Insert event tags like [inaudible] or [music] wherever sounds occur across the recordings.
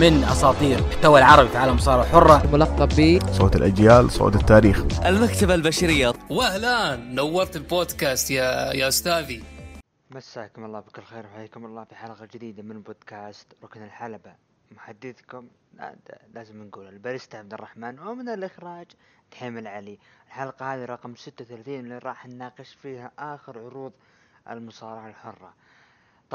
من أساطير المحتوى العربي في عالم المصارعه الحره ملقب ب صوت الأجيال صوت التاريخ. المكتبة البشرية. واهلا نورت البودكاست يا يا أستاذي. مساكم الله بكل خير وحياكم الله في حلقة جديدة من بودكاست ركن الحلبة. محدثكم لازم نقول الباريستا عبد الرحمن ومن الإخراج دحيم العلي. الحلقة هذه رقم 36 اللي راح نناقش فيها آخر عروض المصارعة الحرة.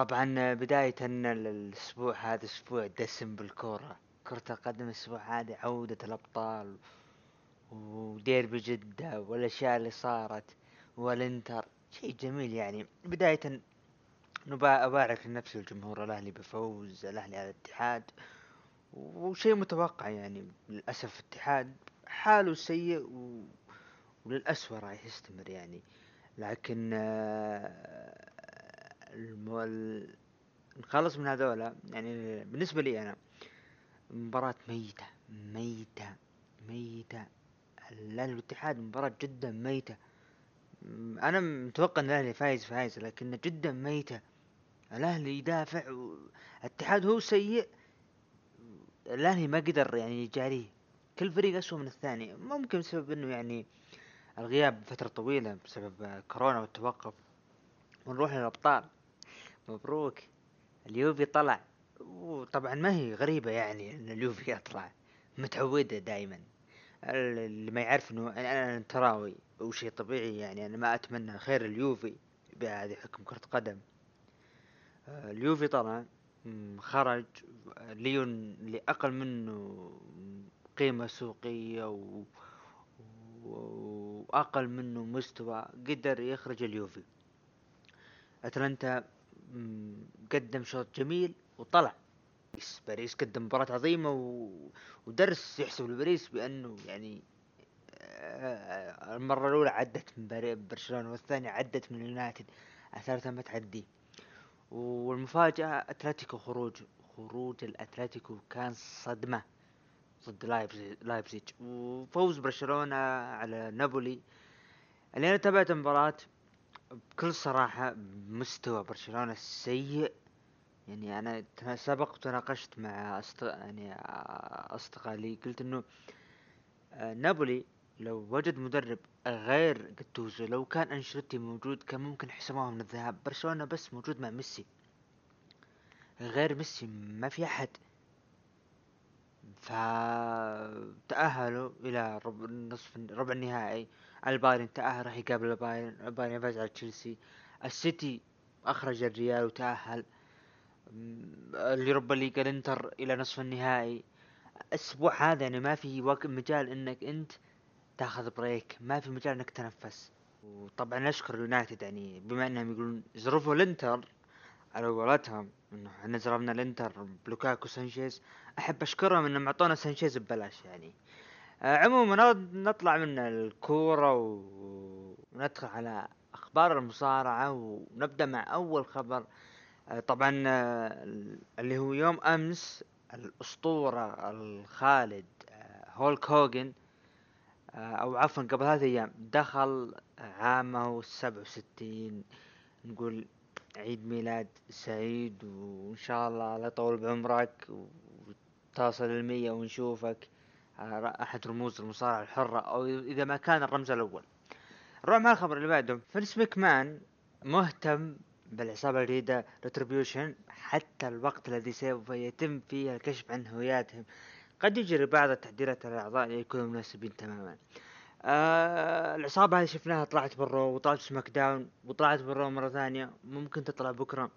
طبعا بداية ال- الأسبوع هذا أسبوع دسم بالكورة. كرة القدم الأسبوع هذا عودة الأبطال وديربي جدة والأشياء اللي صارت والإنتر. شيء جميل يعني. بداية نبا أبارك لنفسي والجمهور الأهلي بفوز الأهلي على الاتحاد. وشيء متوقع يعني للأسف الاتحاد حاله سيء و... وللأسوأ راح يستمر يعني. لكن آه، المو... ال- نخلص من هذولا يعني بالنسبة لي أنا مباراة ميتة ميتة ميتة. الأهلي والاتحاد مباراة جدا ميتة. أنا متوقع إن الأهلي فايز فايز لكن جدا ميتة. الأهلي يدافع. الاتحاد هو سيء. الأهلي ما قدر يعني يجاريه. كل فريق أسوأ من الثاني. ممكن بسبب إنه يعني الغياب فترة طويلة بسبب كورونا والتوقف. ونروح للأبطال. مبروك. اليوفي طلع. وطبعا ما هي غريبة يعني إن اليوفي يطلع. متعودة دائما اللي ما يعرف إنه أنا تراوي وشيء طبيعي يعني أنا ما أتمنى خير اليوفي بهذه حكم كرة قدم. اليوفي طلع. خرج. ليون أقل منه قيمة سوقية و... و- وأقل منه مستوى. قدر يخرج اليوفي. أتلانتا مم، قدم شوط جميل وطلع. باريس باريس قدم مباراة عظيمة و... ودرس يحسب لباريس بأنه يعني آه، المرة الأولى عدت من برشلونة والثانية عدت من اليونايتد. الثالثة ما تعدي والمفاجأة أتلتيكو خروج خروج الأتلتيكو كان صدمة ضد لايبزيج. وفوز برشلونة على نابولي. اللي أنا تابعت المباراة. بكل صراحة مستوى برشلونة سيء. يعني أنا تنا- سبق وتناقشت مع أصدق... يعني أصدقاء لي قلت إنه آه، نابولي لو وجد مدرب غير جاتوزو لو كان أنشيلوتي موجود كان ممكن حسموها من الذهاب برشلونة بس موجود مع ميسي. غير ميسي ما في أحد. فتأهلوا إلى ربع نصف ربع النهائي. البايرن تأهل راح يقابل البايرن البايرن فاز على تشيلسي. السيتي أخرج الريال وتأهل ال Europa League الإنتر إلى نصف النهائي. الأسبوع هذا يعني ما في مجال إنك أنت تاخذ break ما في مجال إنك تنفس وطبعا نشكر اليونايتد يعني بما إنهم يقولون ظروفوا الإنتر على قولتهم إنه إحنا ضربنا الإنتر بلوكاكو سانشيز. أحب أشكرهم إنهم أعطونا سانشيز ببلاش يعني. عموما نط- نطلع من الكورة وندخل على أخبار المصارعة ونبدأ مع أول خبر. آه طبعا آه اللي هو يوم أمس الأسطورة الخالد آه هولك هوجن آه، أو عفوا قبل ثلاثة أيام دخل عامه السبع وستين نقول عيد ميلاد سعيد وإن شاء الله الله يطول بعمرك وتصل المية ونشوفك. آه، أحد رموز المصارعة الحرة أو إذا ما كان الرمز الأول. نروح مع الخبر اللي بعده. فينس ماكمان مهتم بالعصابة الجديدة Retribution حتى الوقت الذي سوف يتم فيه الكشف عن هوياتهم. قد يجري بعض التحذيرات على الأعضاء ليكونوا مناسبين تماما. آه العصابة هذه شفناها طلعت ب Raw وطلعت SmackDown وطلعت ب Raw مرة ثانية. ممكن تطلع بكرة.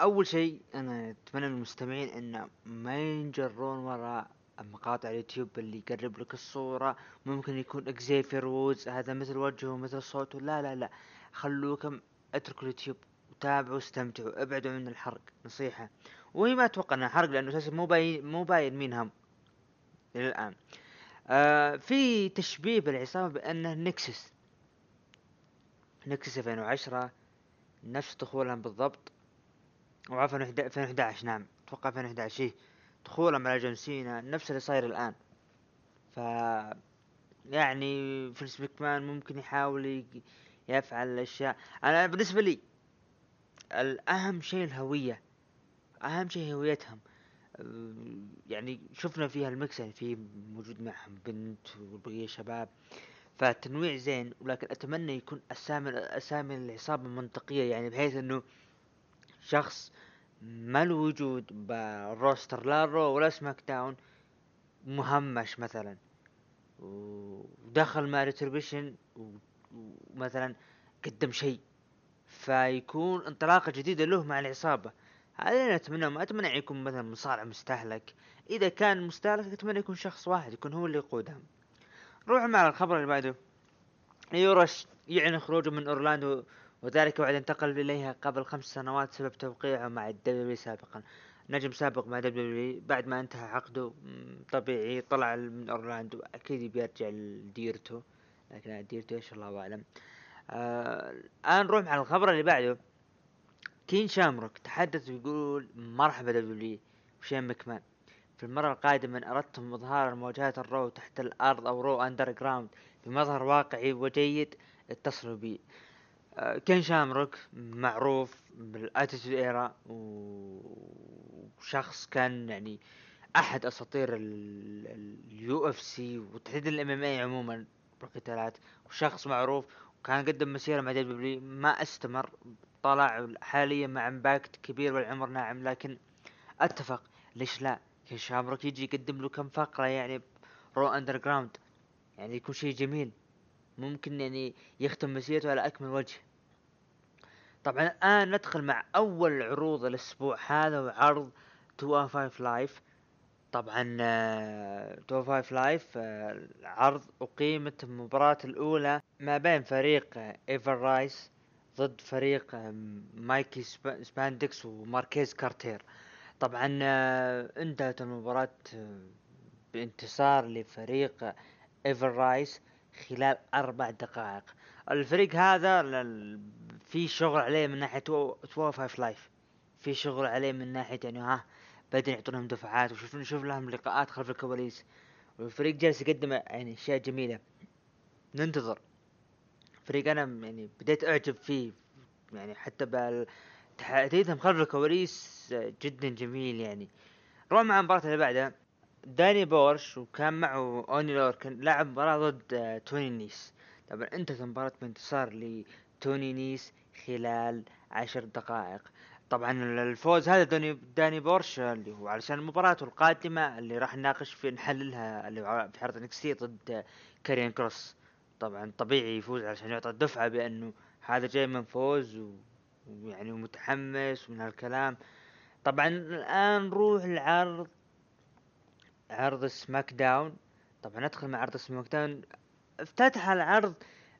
أول شيء أنا أتمنى من المستمعين أن ما ينجرون وراء مقاطع اليوتيوب اللي يقرب لك الصورة. ممكن يكون Xavier Woods هذا مثل وجهه مثل صوته. لا لا لا. خلوكم اتركوا اليوتيوب وتابعوا واستمتعوا. ابعدوا من الحرق. نصيحة. وهي ما أتوقع إنها حرق لأنه أساسا مو باين مو باين مين هم إلى الآن. آه في تشبيه بالعصابة بأنه Nexus Nexus 2010 نفس دخولهم بالضبط. وعفوا 2011 نعم. أتوقع 2011 إيه. دخولهم على جون نفس اللي صاير الآن. ف يعني فينس مكمان ممكن يحاول يفعل الأشياء. أنا بالنسبة لي الاهم شيء الهوية. أهم شيء هويتهم. يعني شفنا فيها ال mix يعني في موجود معهم بنت والبقية شباب. فالتنويع زين ولكن أتمنى يكون أسامي أسامي العصابة منطقية يعني بحيث إنه شخص ما له وجود بال roster لا Raw ولا SmackDown مهمش مثلا. ودخل مع Retribution ومثلا قدم شيء. فيكون انطلاقة جديدة له مع العصابة. هذا اللي اتمناه ما أتمنى يكون مثلا مصارع مستهلك. إذا كان مستهلك أتمنى يكون شخص واحد يكون هو اللي يقودهم. نروح مع الخبر اللي بعده. يورش يعلن خروجه من أورلاندو وذلك بعد انتقل إليها قبل خمس سنوات سبب توقيعه مع الدبليو سابقا. نجم سابق مع دبليو بعد ما انتهى عقده طبيعي طلع من أورلاندو أكيد بيرجع لديرته لكن ديرته إيش الله أعلم. آه الآن نروح على الخبر اللي بعده. كين شامروك تحدث ويقول مرحبا W وشين مكمان. في المرة القادمة إن أردتم إظهار مواجهات ال Raw تحت الأرض أو Raw Underground بمظهر واقعي وجيد اتصلوا بي كين شامروك معروف بال Attitude Era وشخص كان يعني أحد أساطير ال UFC وتحديدا ال MMA عموما بالقتالات. وشخص معروف وكان قدم مسيرة مع W ما استمر طلع حاليا مع Impact كبير والعمر ناعم لكن أتفق. ليش لا؟ كين شامروك يجي يقدم له كم فقرة يعني Raw Underground يعني يكون شيء جميل. ممكن يعني يختم مسيرته على أكمل وجه. طبعا الآن ندخل مع أول عروض الأسبوع هذا وعرض 205 Live طبعا 205 Live عرض أقيمت المباراة الأولى ما بين فريق Ever-Rise ضد فريق مايكي سباندكس وماركيز كارتير. طبعا آه، انتهت المباراة آه، بانتصار لفريق Ever-Rise خلال أربع دقائق. الفريق هذا في شغل عليه من ناحية 205 Live في شغل عليه من ناحية يعني ها بدأ يعطونهم دفعات وشوف نشوف لهم لقاءات خلف الكواليس. والفريق جالس يقدم يعني أشياء جميلة. ننتظر. فريق أنا يعني بديت أعجب فيه. يعني حتى بال تحديثهم خلف الكواليس جدا جميل يعني. نروح مع المباراة اللي بعدها داني بيرش وكان معه أوني لوركان لعب مباراة ضد توني نيس. طبعا انتهت المباراة بانتصار لتوني نيس خلال عشر دقائق. طبعا الفوز هذا داني داني بيرش اللي هو علشان المباراة القادمة اللي راح نناقش في نحللها اللي في عرض NXT ضد كاريان كروس. طبعا طبيعي يفوز علشان يعطى الدفعة بأنه هذا جاي من فوز ويعني متحمس ومن هالكلام. طبعا الآن نروح العرض عرض SmackDown طبعا ندخل مع عرض SmackDown افتتح العرض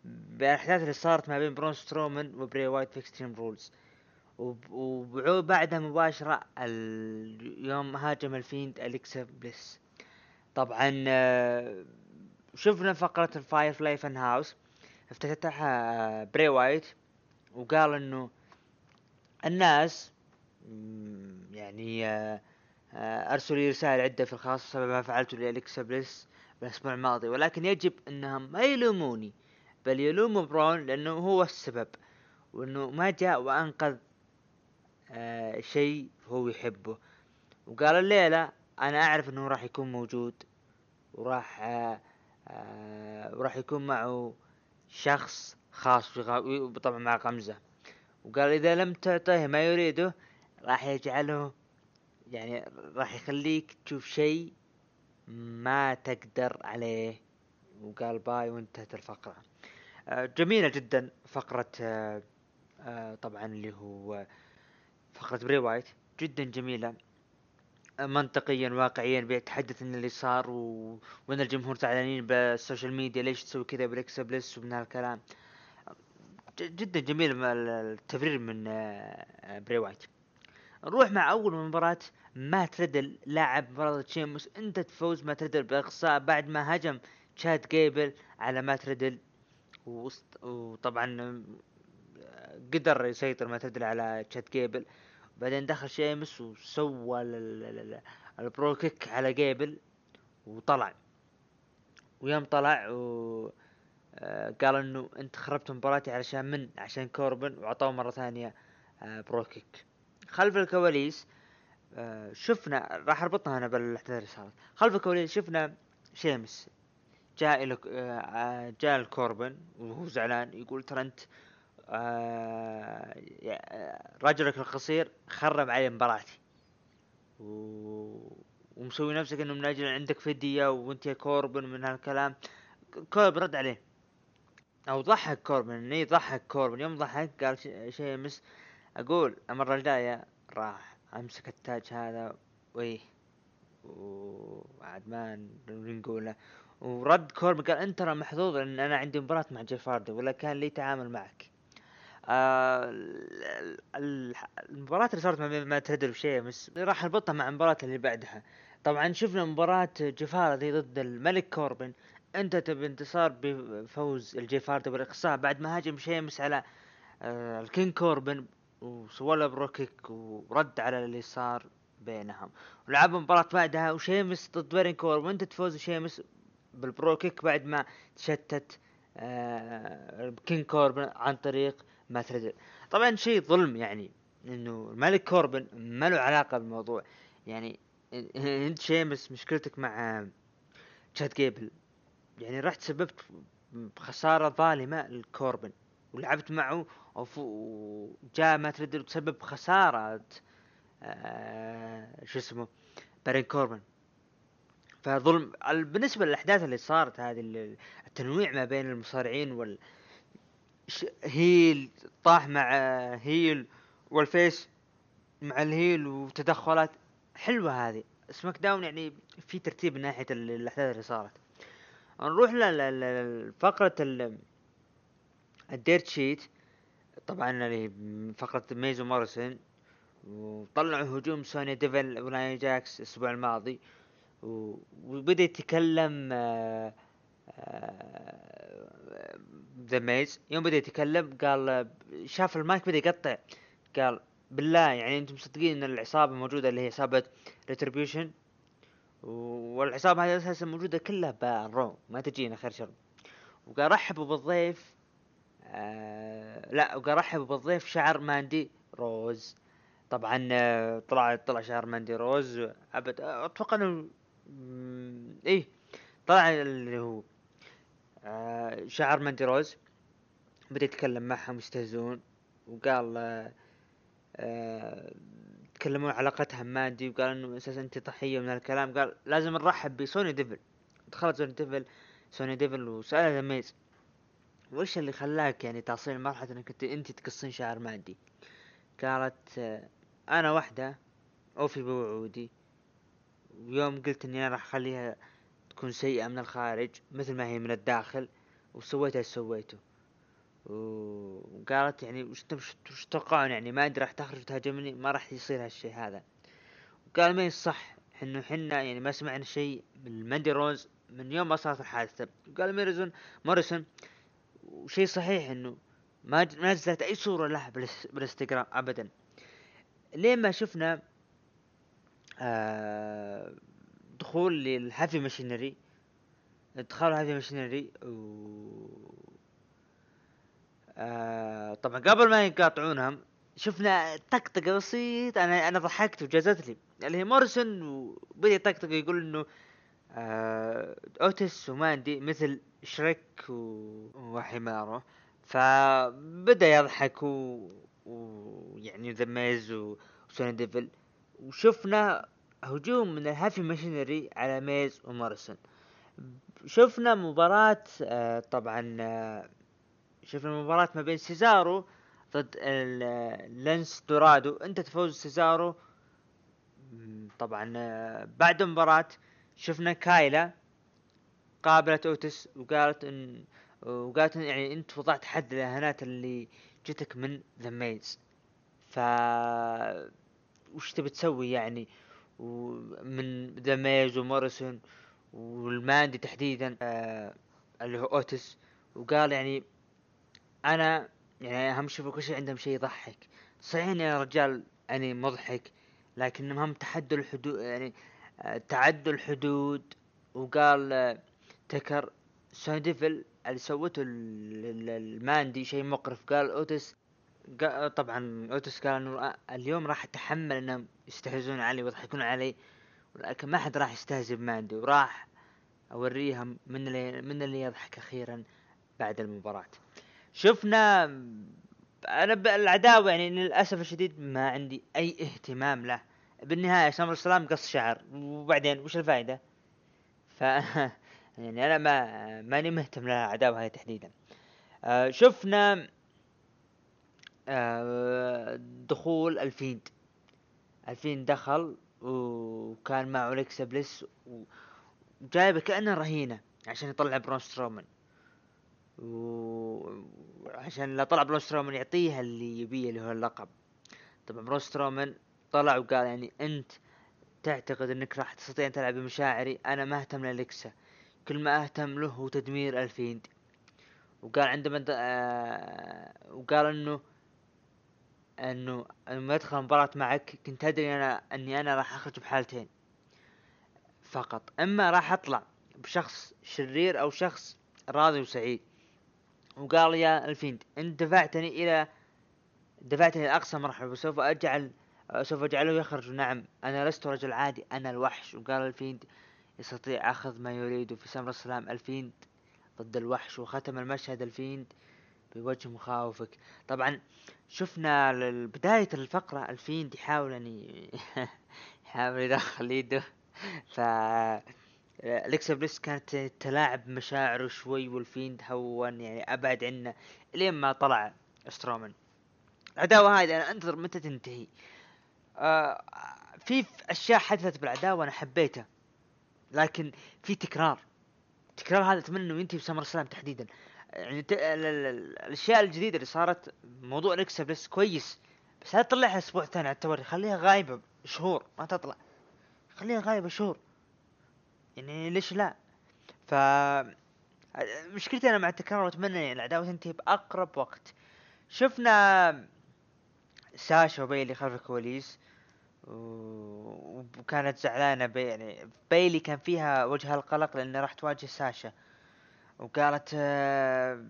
بالأحداث اللي صارت ما بين برون سترومان وبري وايت في Extreme Rules. وبعدها مباشرة اليوم هاجم ال Fiend أليكسا بليس. طبعا آه، شفنا فقرة ال Firefly Fun House افتتحها بري وايت. وقال إنه الناس يعني آه، آه، أرسلوا لي رسائل عدة في الخاص بسبب ما فعلته لالكسا بليس الأسبوع الماضي ولكن يجب أنهم ما يلوموني بل يلوموا برون لأنه هو السبب وأنه ما جاء وأنقذ آه شيء هو يحبه. وقال الليلة أنا أعرف أنه راح يكون موجود وراح آه آه وراح يكون معه شخص خاص طبعا مع غمزة. وقال إذا لم تعطيه ما يريده راح يجعله يعني راح يخليك تشوف شيء ما تقدر عليه. وقال bye وانتهت الفقرة. آه، جميلة جدا فقرة آه، آه، طبعا اللي هو فقرة بري وايت. جدا جميلة. منطقيا واقعيا بيتحدث ان اللي صار و... وإن الجمهور زعلانين بال social media ليش تسوي كذا بأليكسا بليس ومن هالكلام. جدا جميل التبرير من بري وايت. نروح مع أول مباراة مات ريدل لاعب مباراة شيموس انتهت بفوز مات ريدل بإقصاء بعد ما هجم تشاد جيبل على مات ريدل وطبعا قدر يسيطر مات ريدل على تشاد جيبل. بعدين دخل شيمس وسوى ال Brogue Kick على جيبل وطلع. ويوم طلع و آه، قال إنه أنت خربت مباراتي علشان من؟ عشان كوربن وعطوه مرة ثانية Brogue Kick. خلف الكواليس آه شفنا راح أربطها أنا بالاحداث اللي صارت خلف الكواليس شفنا شيمس جاء إلى آه جاء الكوربن وهو زعلان يقول ترى انت آه رجلك القصير خرب علي مباراتي. ومسوي نفسك إنه من أجل عندك فدية وأنت يا كوربن من هالكلام. كوربن رد عليه. أو ضحك كوربن إنه يضحك كوربن. يوم ضحك قال شيمس أقول المرة الجاية راح أمسك التاج هذا وإيه وعاد ما نقوله. ورد كوربن قال أنت ترى محظوظ إن أنا عندي مباراة مع جيف هاردي ولا كان لي تعامل معك. آه ال- ال- المباراة اللي صارت ما ما تدري وشيمس راح نربطها مع المباراة اللي بعدها. طبعا شفنا مباراة جيف هاردي ضد الملك كوربن. انتهت بانتصار بفوز الجيف هاردي بالإقصاء بعد ما هاجم شيمس على آه ال King كوربن. وسوى Brogue Kick ورد على اللي صار بينهم. ولعبوا مباراة بعدها وشيمس ضد كوربن وانتهت بفوز شيمس بال Brogue Kick بعد ما تشتت آه King كوربن عن طريق ريدل طبعا شيء ظلم يعني إنه الملك كوربن ما له علاقة بالموضوع. يعني إنت شيمس مشكلتك مع تشاد جيبل يعني رحت سببت بخسارة ظالمة لكوربن ولعبت معه وجاء ما تريد وتسبب خسارة آه شو اسمه بارين كوربن. فظلم ال- بالنسبة للأحداث اللي صارت هذه ال- التنويع ما بين المصارعين وال هيل طاح مع heel وال face مع ال heel وتدخلات حلوة هذه. سماك داون يعني في ترتيب من ناحية ال- الأحداث اللي صارت. نروح لفقرة ال Dirt Sheet طبعا اللي فقرة ميز وموريسون وطلعوا هجوم سوني ديفل ولاين جاكس الأسبوع الماضي وبدأ يتكلم آه، ذا ميز. يوم بدأ يتكلم قال آه، شاف المايك بدأ يقطع قال بالله يعني أنتم مصدقين إن العصابة موجودة اللي هي عصابه ريتربيوشن والعصابة هذه أساسا موجودة كلها بالرو ما تجينا خير شر. وقال رحبوا بالضيف آه لا وقال رحبوا بالضيف شعر ماندي روز. طبعا آه، طلع طلع شعر ماندي روز. أبد أتوقع إنه إيه طلع اللي هو آه شعر ماندي روز. بدأ يتكلم معهم يستهزون. وقال عن علاقتها بماندي وقال إنه أساسا أنت ضحية من هالكلام. قال لازم نرحب بسوني ديفل. دخلت سوني ديفل. سوني ديفل وسألها ذا ميز وش اللي خلاك يعني تصل مرحلة إنك انت, أنت تقصين شعر ماندي قالت آه، أنا واحدة اوفي بوعودي. ويوم قلت إني أنا راح أخليها تكون سيئة من الخارج مثل ما هي من الداخل وسويتها اللي سويته وقالت يعني وش تتوقعون يعني؟ ما أدري راح تخرج وتهاجمني؟ ما راح يصير هالشيء هذا. وقال ما صح انه حنا يعني ما سمعنا شيء من ماندي روز من يوم ما صارت الحادثة. قال ميز وموريسون وشيء صحيح إنه ما ما نزلت أي صورة له بالإس- بالإنستغرام ابدا. لين ما شفنا آه دخول للهافي ماشينري إدخال هافي ماشينري و آه طبعا قبل ما يقاطعونهم شفنا طقطقه بسيط أنا أنا ضحكت وجازت لي اللي هي موريسون وبدأ يطقطق يقول إنه آه اوتس وماندي مثل شريك و- وحماره فبدأ يضحك و- ويعني ذا ميز وسوني ديفل. وشفنا هجوم من الهافي ماشينري على ميز وموريسون. شفنا مباراة آه طبعا آه شفنا مباراة ما بين سيزارو ضد لينس دورادو. انتهت بفوز سيزارو. طبعا آه، بعد المباراة شفنا كايلا قابلت أوتس وقالت ان وقالت إن يعني أنت وضعت حد للاهانات اللي جتك من ذا ميز ف وش تبي تسوي يعني؟ ومن ذا ميز وموريسون والماندي تحديدا آه اللي هو أوتس. وقال يعني أنا يعني اهم شيء كل شيء عندهم شيء يضحك. صحيح يا رجال يعني مضحك لكنهم هم تحدوا الحدود يعني آه، تعدوا الحدود. وقال آه، ذكر سوني ديفل اللي سوته ال- ال- الماندي شيء مقرف. قال اوتس قا- طبعا أوتس قال إنه اليوم راح أتحمل إنهم يستهزئون علي ويضحكون علي ولكن ما حد راح يستهزئ بماندي وراح أوريهم من اللي من اللي يضحك أخيرا بعد المباراة. شفنا أنا بالعداوة يعني للأسف الشديد ما عندي أي اهتمام له. بالنهاية SummerSlam قص شعر وبعدين وش الفائدة؟ ف [laughs] يعني أنا ما ماني مهتم للعداوة هاي تحديدا. آه شفنا آه دخول الفيند. الفيند دخل وكان مع أليكسا بليس وجايبه كأنه رهينة عشان يطلع برون سترومان. وعشان لا طلع برون سترومان يعطيها اللي يبيه اللي هو اللقب. طبعا برون سترومان طلع وقال يعني أنت تعتقد إنك راح تستطيع أن تلعب بمشاعري أنا ما أهتم لالكسا كل ما أهتم له هو تدمير الفيند وقال عندما. آه... وقال إنه إنه لما ادخل مباراة معك كنت أدري أنا إني أنا راح أخرج بحالتين. فقط. إما راح أطلع بشخص شرير أو شخص راضي وسعيد. وقال يا الفيند انت دفعتني إلى دفعتني لأقصى مرحلة وسوف أجعل سوف أجعله يخرج. نعم أنا لست رجل عادي أنا الوحش. وقال الفيند يستطيع أخذ ما يريده في SummerSlam الفيند ضد الوحش وختم المشهد الفيند بوجه مخاوفك. طبعا شفنا بداية الفقرة الفيند يحاول ي- [laughs] يحاول يدخل يده. ف أليكسا بليس كانت تلاعب مشاعره شوي والفيند هون يعني أبعد عنه لين ما طلع سترومان. العداوة هذه أنا أنتظر متى تنتهي. آه في أشياء حدثت بالعداوة أنا حبيتها لكن في تكرار. تكرار هذا أتمنى إنه ينتهي ب SummerSlam تحديدا. يعني ت... ال... ال... ال- الأشياء الجديدة اللي صارت موضوع أليكسا بليس كويس بس لا تطلعها أسبوع ثاني على التوالي خليها غايبة شهور ما تطلع. خليها غايبة شهور. يعني ليش لا؟ ف مشكلتي أنا مع التكرار وأتمنى يعني العداوة تنتهي بأقرب وقت. شفنا ساشا وبيلي خلف الكواليس. و- وكانت زعلانة بي يعني بيلي كان فيها وجه القلق لأنها راح تواجه ساشا. وقالت آه،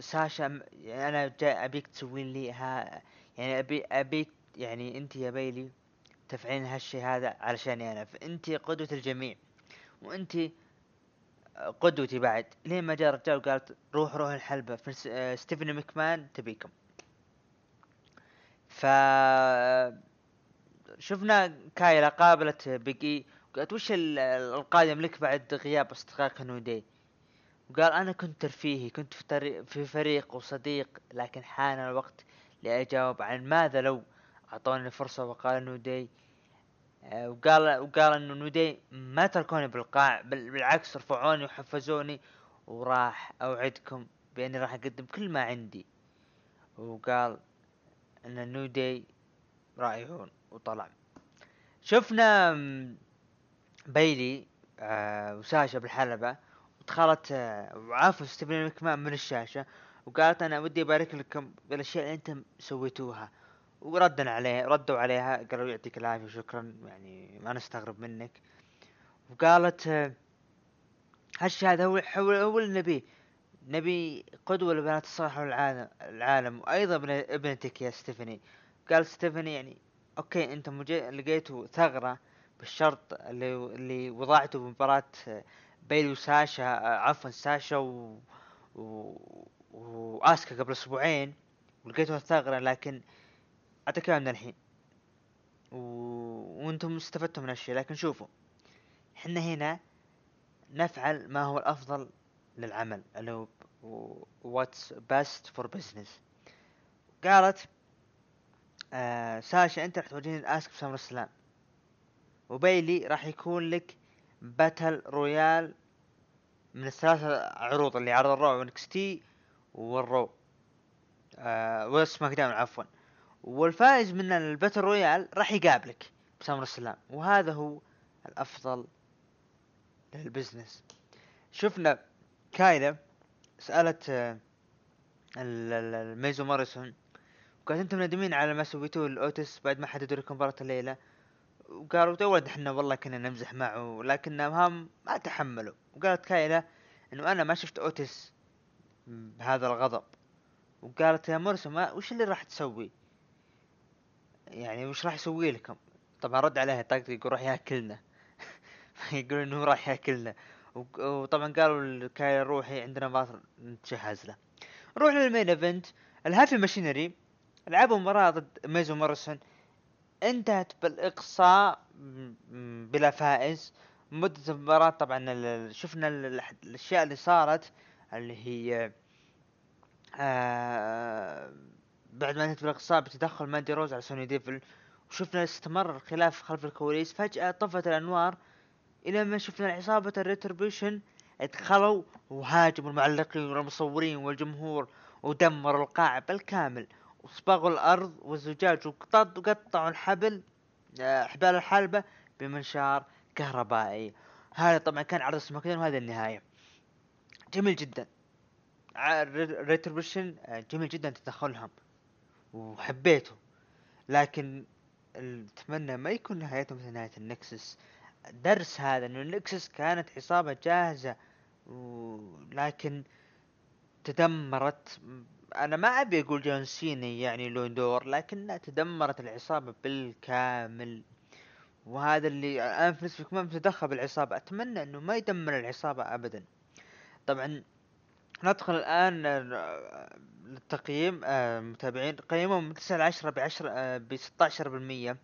ساشا يعني أنا جاي أبيك تسوين لي ها يعني أبي أبيك يعني أنت يا بيلي تفعلين هالشي هذا علشاني أنا. فأنت قدوة الجميع وأنت قدوتي بعد. لين ما جاء رجال وقالت روح روح الحلبة. آه، ستيفاني مكمان تبيكم. ف شفنا كايلا قابلت بيج إي قالت وش ال- القادم لك بعد غياب اصدقائك New Day وقال أنا كنت ترفيهي كنت في طريق في فريق وصديق لكن حان الوقت لأجاوب عن ماذا لو أعطوني فرصة وقال New Day؟ آه، وقال وقال انه New Day ما تركوني بالقاع بالعكس رفعوني وحفزوني وراح أوعدكم بأني راح أقدم كل ما عندي. وقال إن ال New Day رائعون وطلع. شفنا بيلي آه وساشا بالحلبة ودخلت آه وشافوا ستيفاني مكمان من الشاشة وقالت أنا ودي أبارك لكم بالأشياء اللي أنتم سويتوها. وردنا عليه ردوا عليها قالوا يعطيك العافية وشكرا يعني ما نستغرب منك. وقالت آه هالشي هذا هو هو, اللي نبيه نبي قدوة لبنات الصالح حول العالم وأيضا ابن- ابنتك يا ستيفاني. قال ستيفاني يعني أوكي أنت مجي... ثغرة بالشرط اللي اللي وضعته بمباراة بيلي وساشا عفوا ساشا و... و... وآسكا قبل أسبوعين ولقيتوا الثغرة لكن أعطيك إياها من الحين. و... وأنتم استفدتوا من الشيء لكن شوفوا إحنا هنا نفعل ما هو الأفضل للعمل اللي هو what's best for business قالت آه ساشا أنت راح تواجهين آسكا في SummerSlam وبيلي راح يكون لك Battle Royal من الثلاثة عروض اللي عرض ال Raw و NXT وال Raw آه SmackDown عفوا. والفائز من ال Battle Royal راح يقابلك ب SummerSlam وهذا هو الأفضل لل business. شفنا كايلا سألت آه، ال- ال- الميز وموريسون وقالت أنتم ندمين على ما سويتوه لأوتس بعد ما حددوا لكم مباراة الليلة. وقالوا تو ولد إحنا والله كنا نمزح معه لكنهم هم ما تحملوا. وقالت كايلا إنه أنا ما شفت أوتس بهذا الغضب. وقالت يا مرسى ما وش اللي راح تسوي؟ يعني وش راح يسوي لكم؟ طبعا رد عليها طاقتي يقول راح يأكلنا. [laughs] يقول إنه راح يأكلنا. وطبعا قالوا كاي روحي عندنا باطل نتجهز له نروح لل main event ال Heavy Machinery لعبوا مباراة ضد ميز وموريسون انتهت بالإقصاء بلا فائز. مدة المباراة طبعا شفنا ال- ال- الأشياء اللي صارت اللي هي آه بعد ما انتهت بالإقصاء بتدخل ماندي روز على سونيا ديفيل. وشفنا استمر الخلاف خلف الكواليس. فجأة طفت الأنوار. إلى ما شفنا عصابة ال Retribution دخلوا وهاجموا المعلقين والمصورين والجمهور ودمروا القاعة بالكامل. وصبغوا الأرض والزجاج وقطعوا الحبل آه، حبال الحلبة بمنشار كهربائي. هذا طبعا كان عرض سماك وهذا النهاية. جميل جدا. Retribution جميل جدا تدخلهم. وحبيته. لكن اتمنى ما يكون نهايتهم مثل نهاية ال Nexus. درس هذا إنه ال Nexus كانت عصابة جاهزة. ولكن تدمرت أنا ما أبي أقول جون سينا يعني له دور لكنها تدمرت العصابة بالكامل. وهذا اللي الان فينس مكمان تدخل بالعصابة. أتمنى إنه ما يدمر العصابة ابدا. طبعا ندخل الآن آه، للتقييم آه، متابعين. قيمهم من 9 ل 10 ب 10 ب 16%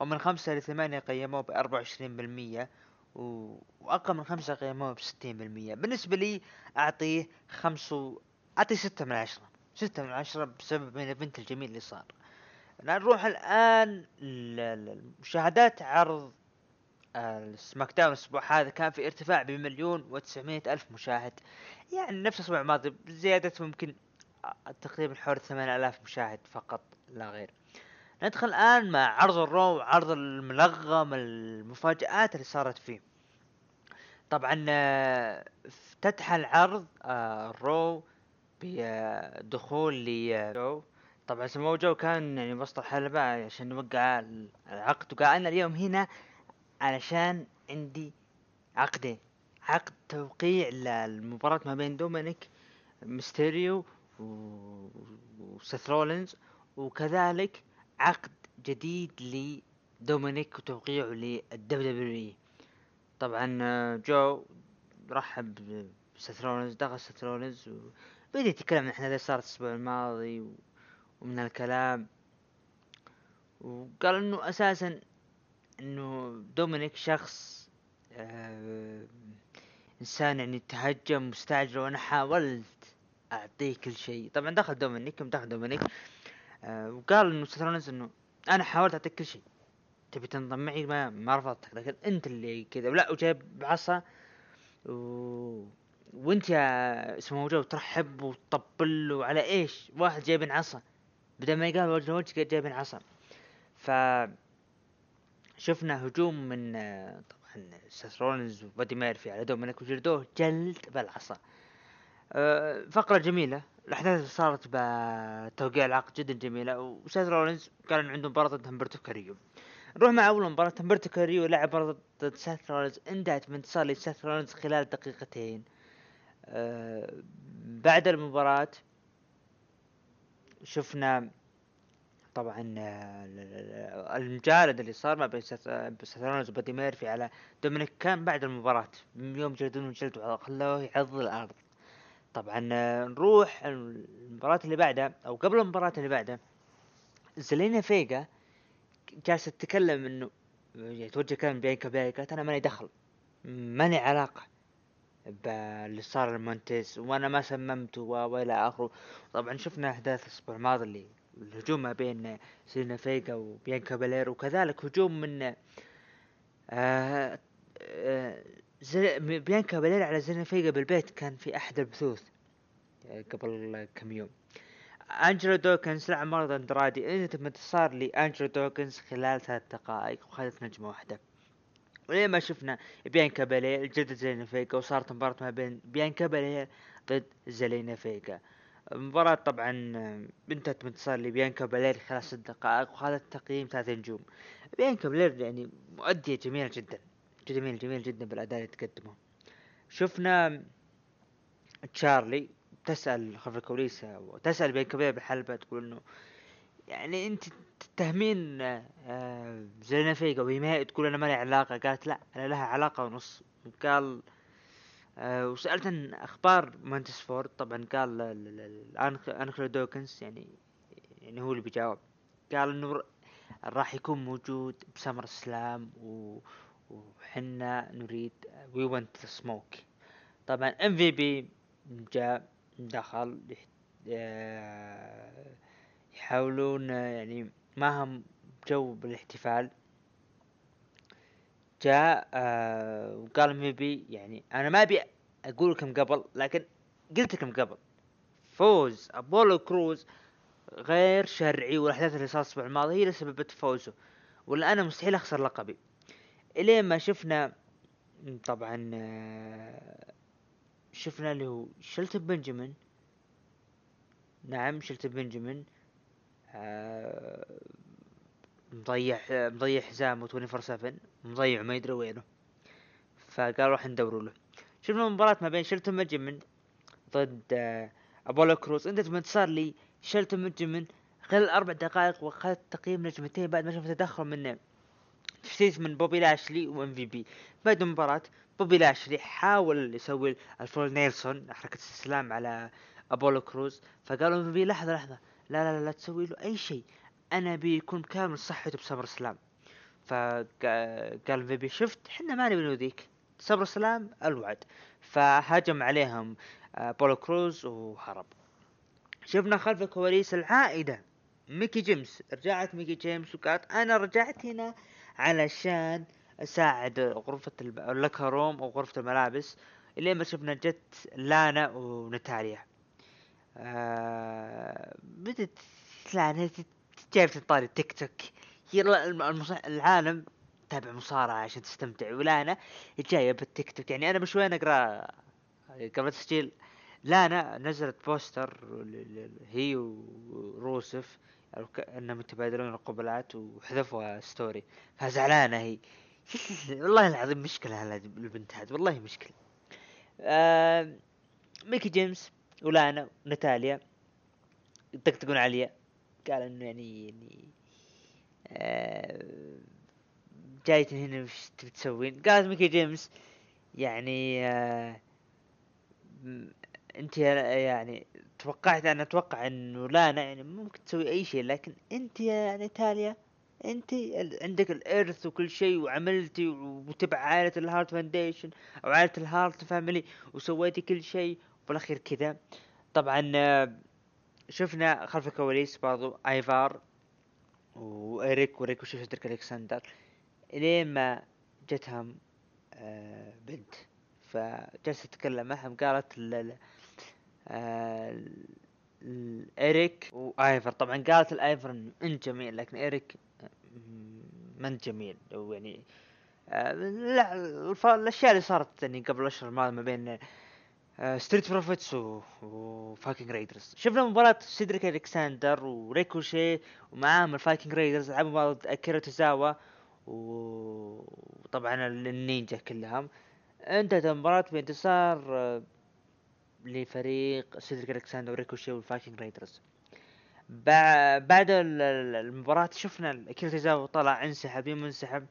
ومن 5 ل 8 قيموه ب 24% و- وأقل من 5 قيموه ب 60% بالنسبة لي أعطيه 5 اعطيه 6 من 10 6 من 10 بسبب من ال event الجميل اللي صار. نروح الآن ل- لمشاهدات عرض آه، ال SmackDown الأسبوع هذا. كان في ارتفاع بمليون وتسعمية ألف مشاهد. يعني نفس الأسبوع الماضي زيادة ممكن آه، تقريبا حول ثمانية آلاف مشاهد فقط لا غير. ندخل الآن مع عرض ال Raw عرض الملغم المفاجآت اللي صارت فيه. طبعا افتتح العرض آه، ال Raw بدخول ل جو. طبعا سمو جو كان يعني وسط الحلبة عشان نوقع العقد وقال أنا اليوم هنا علشان عندي عقدين عقد توقيع للمباراة ما بين دومينيك ميستيريو وسيث رولينز وكذلك عقد جديد لدومينيك وتوقيعه لل WWE طبعا آه، جو رحب بسيث رولينز دخل سيث رولينز وبدأ يتكلم عن الاحداث صارت الأسبوع الماضي و- ومن الكلام وقال إنه أساسا إنه دومينيك شخص آه إنسان يعني تهجم مستعجل وأنا حاولت أعطيه كل شيء. طبعا دخل دومينيك دخل دومينيك آه وقال إنه سيث رولينز إنه أنا حاولت أعطيك كل شيء. تبي تنضم معي ما ما رفضتك لكن أنت اللي كذا. لا وجايب بعصا و... وانت يا اسمه جو ترحب وتطبل له على إيش؟ واحد جايبين عصا بدل ما يقال وجه لوجه جايبين عصا ف شفنا هجوم من طبعا سيث رولينز وبادي ميرفي على دومينيك وجلدوه جلد بالعصا. آه، فقرة جميلة. الأحداث اللي صارت بتوقيع العقد جدا جميلة. وسيث رولينز قال إنه عنده مباراة ضد همبرتو كاريو. نروح مع أول مباراة. همبرتو كاريو لعب مباراة ضد سيث رولينز. انتهت بانتصار لسيث رولينز خلال دقيقتين. بعد المباراة شفنا طبعا آه، ال- ال- المجالد اللي صار ما بين آه، رولينز وبادي ميرفي على دومينيك كان بعد المباراة. يوم جلدونه جلد خلوه يعض الأرض. طبعا آه، نروح المباراة اللي بعدها أو قبل المباراة اللي بعدها. زيلينا فيجا جالسة تتكلم إنه يعني توجه كلام بيانكا قالت أنا ماني دخل ماني علاقة. باللي صار لمونتيز وأنا ما سممته وإلى آخره. طبعا شفنا أحداث الأسبوع الماضي اللي الهجوم ما بين زيلينا فيجا وبيانكا بالير وكذلك هجوم من آه آه زي بيانكا بالير على زيلينا فيجا بالبيت كان في أحد البثوث آه، قبل كم يوم. أنجلو دوكنز لعب مرة اندرادي انتهت بانتصار لأنجلو دوكنز خلال ثلاث دقائق وخذت نجمة واحدة. ولين ما شفنا. بيانكا بالير جدد زيلينا فيجا وصارت مباراة ما بين بيانكا بالير ضد زلينا فيجا. المباراة طبعا انتهت بانتصار لبيانكا بالير خلال ست دقائق وخذت تقييم ثلاث نجوم. بيانكا بالير يعني مؤدية جميلة جدا جميل جميل جدا بالأداء اللي تقدمه. شفنا تشارلي تسأل خلف الكواليس وتسأل بين كبير بالحلبه تقول إنه يعني أنت تتهمين آه، زينة فيقة وهي تقول أنا ما لي علاقة قالت لا أنا لها علاقة ونص. قال آه وسألت عن أخبار مانتس فورد طبعا قال ال- ال- ال- أنجلو دوكنز يعني يعني هو اللي بيجاوب. قال إنه راح يكون موجود ب SummerSlam وحنا نريد we want smoke طبعا MVP جاء دخل آه، يحاولون يعني ما هم جو بالاحتفال. جاء آه وقال ميبي يعني أنا ما أبي أقول لكم قبل لكن قلت لكم قبل. فوز أبولو كروز غير شرعي والأحداث اللي صارت الأسبوع الماضي هي اللي سببت فوزه. ولا أنا مستحيل أخسر لقبي. إلين ما شفنا طبعا آه، شفنا اللي هو شلت بنجامين. نعم شلت بنجامين. آه، مضيع مضيع حزامه 24 7 مضيع ما يدري وينه. فقالوا راح ندوروا له. شفنا مباراة ما بين شلتون بنجامين ضد آه، أبولو كروز. انتهت بانتصار ل شلتون بنجامين خلال أربع دقائق واخذت تقييم نجمتين بعد ما شفت تدخل من تشتيت من بوبي لاشلي و MVP. بعد المباراة بوبي لاشلي حاول يسوي ال full nelson حركة استسلام على أبولو كروز. فقالوا MVP لحظة لحظة. لا لا لا, لا تسوي له أي شيء. أنا بيكون كامل صحته ب SummerSlam. فقال MVP شفت حنا ما نبي نؤذيك. SummerSlam الوعد. فهجم عليهم آه، أبولو كروز وهرب. شفنا خلف الكواليس العائدة. ميكي جيمس رجعت ميكي جيمس وقالت أنا رجعت هنا علشان أساعد غرفة الب- room أو غرفة الملابس. اللي ما شفنا جت لانا ونتاليا. آه بدت لانا جايب طاري التيك توك. العالم تابع مصارعة عشان تستمتع. ولانا جاية بالتيك توك. يعني أنا بشوي أقرأ قبل التسجيل لانا نزلت poster هي وروسف الك- إنهم يتبادلون القبلات وحذفوها story. فزعلانة هي. [laughs] والله العظيم مشكلة البنت هذه. والله مشكلة. آه ميكي جيمس ولانا وناتاليا يطقطقون عليا قال إنه يعني يعني آه هنا وش تبي تسوين؟ قالت ميكي جيمس يعني آه أنت يعني توقعت أنا أتوقع إنه لانا يعني ممكن تسوي أي شيء لكن أنت يا ناتاليا أنت عندك الإرث وكل شيء وعملتي وتبع عائلة ال Hart Foundation أو عائلة ال Hart Family وسويتي كل شيء وبالاخير كذا. طبعا آه، شفنا خلف الكواليس برضو آيفار وإيريك وريكوشي وسيدريك الكسندر لين ما جتهم آه، بنت. فجلست تتكلم معهم قالت ال- ال- آه، وآيفر طبعا قالت الآيفر إنه أنت جميل لكن إيريك م- ما انت جميل. يعني لا الأشياء اللي صارت يعني قبل الماضية ما بين Street Profits و Viking Raiders شفنا مباراة سيدريك الكساندر وريكوشي ومعاهم ال Viking Raiders لعبوا مباراة اكيرا تزاوا وطبعا النينجا كلهم انتهت المباراة بانتصار لفريق سيدريك الكساندر وريكوشي وال Viking Raiders بع- بعد ال- ال- المباراة شفنا اكيرا تزاوا طلع انسحب يوم انسحب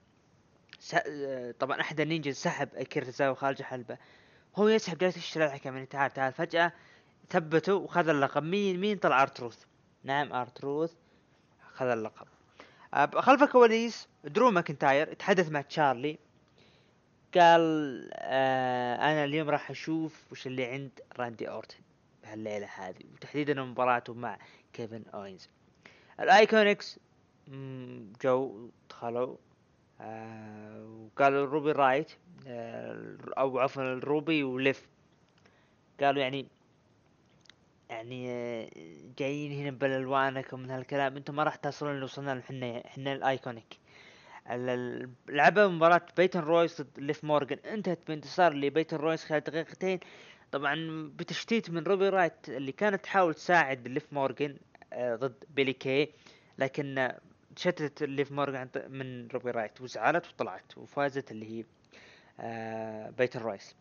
طبعا احد النينجا سحب اكيرا تزاوا خارج حلبة هو يسحب جالس يشتري الحكم يعني تعال تعال. فجأة ثبته وخذ اللقب. مين مين طلع؟ R-Truth. نعم R-Truth. خذ اللقب. خلف الكواليس درو ماكنتاير. تحدث مع تشارلي. قال آه أنا اليوم راح أشوف وش اللي عند راندي أورتن بهالليلة هذه وتحديدا مباراته مع كيفن أوينز. الايكونكس جو دخلوا. وقالوا روبي رايت آه أو عفوا الروبي وليف قالوا يعني يعني آه، جايين هنا بالالوانك ومن هالكلام أنتم ما راح تصلون اللي وصلنا إحنا إحنا الأيكونيك. ال- ال- لعبوا مباراة بيتن رويس ضد ليف مورجان انتهت بانتصار لبيتن رويس خلال دقيقتين. طبعا بتشتيت من روبي رايوت اللي كانت تحاول تساعد ليف مورجان آه، ضد بيلي كي لكن آه، شتت ليف ط- من روبي رايوت وزعلت وطلعت وفازت اللي هي آه، بيتن رويس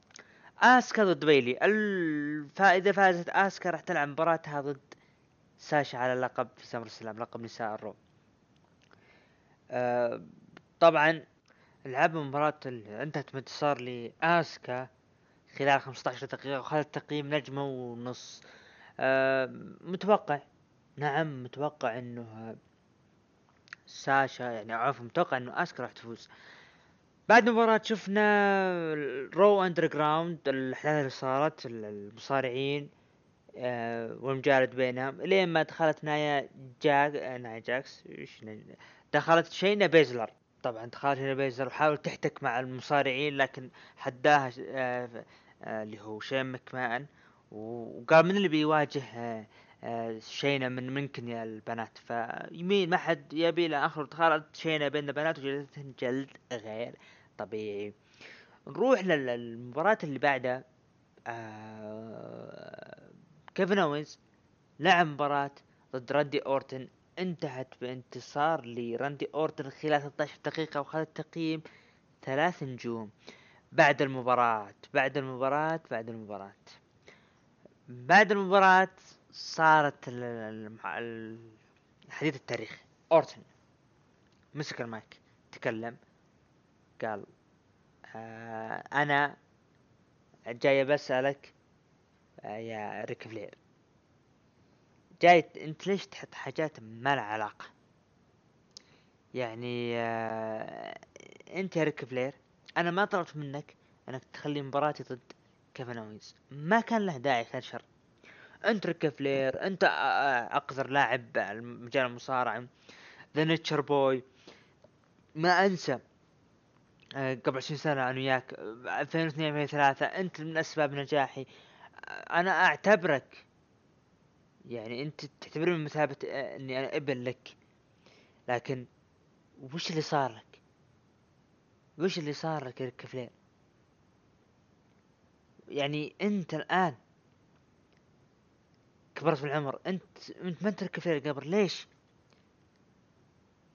آسكا ضد بيلي. الف... إذا فازت آسكا راح تلعب مباراتها ضد ساشا على اللقب في SummerSlam لقب نساء ال Raw آه طبعا لعبوا مباراة انتهت بانتصار لآسكا خلال 15 دقيقة وخذت تقييم نجمة ونص. آه متوقع نعم متوقع إنه ساشا يعني عفوا متوقع إنه اسكا راح تفوز. بعد المباراة شفنا Raw Underground الأحداث اللي صارت ال- المصارعين آه والمجالد بينهم لين ما دخلت نايا جاك آه، نايا جاكس دخلت شينا بيزلر. طبعا دخلت شينا بيزلر وحاولت تحتك مع المصارعين لكن حداها آه اللي هو شين مكمان وقال من اللي بيواجه شينا من منكن يا البنات. فيمين ما حد يبي إلى اخره دخلت شينا بين البنات وجلدتهن جلد غير طبيعي. نروح لل- للمباراة اللي بعدها. آه كيفن أوينز لعب مباراة ضد راندي أورتن. انتهت بانتصار لراندي أورتن خلال 13 دقيقة وخذ تقييم ثلاث نجوم. بعد المباراة بعد المباراة بعد المباراة. بعد المباراة صارت حديث التاريخ أورتن مسك المايك تكلم قال آه أنا جاي بسألك آه يا ريك فلير. جاي أنت ليش تحط حاجات ما لها علاقة؟ يعني آه أنت يا ريك فلير أنا ما طلبت منك أنك تخلي مباراتي ضد كيفن اوينز ما كان له داعي خير شر انت ريك فلير انت اقذر لاعب مجال المصارعة The Nature Boy ما انسى قبل 20 سنة أنا وياك آه، 2002 2003 انت من اسباب نجاحي أنا أعتبرك يعني انت تعتبرني من مثابة آه، اني أنا ابن لك لكن وش اللي صار لك؟ وش اللي صار لك يا ريك فلير؟ يعني انت الآن كبرت في العمر. انت أنت ما أنت ريك فلير قبل ليش؟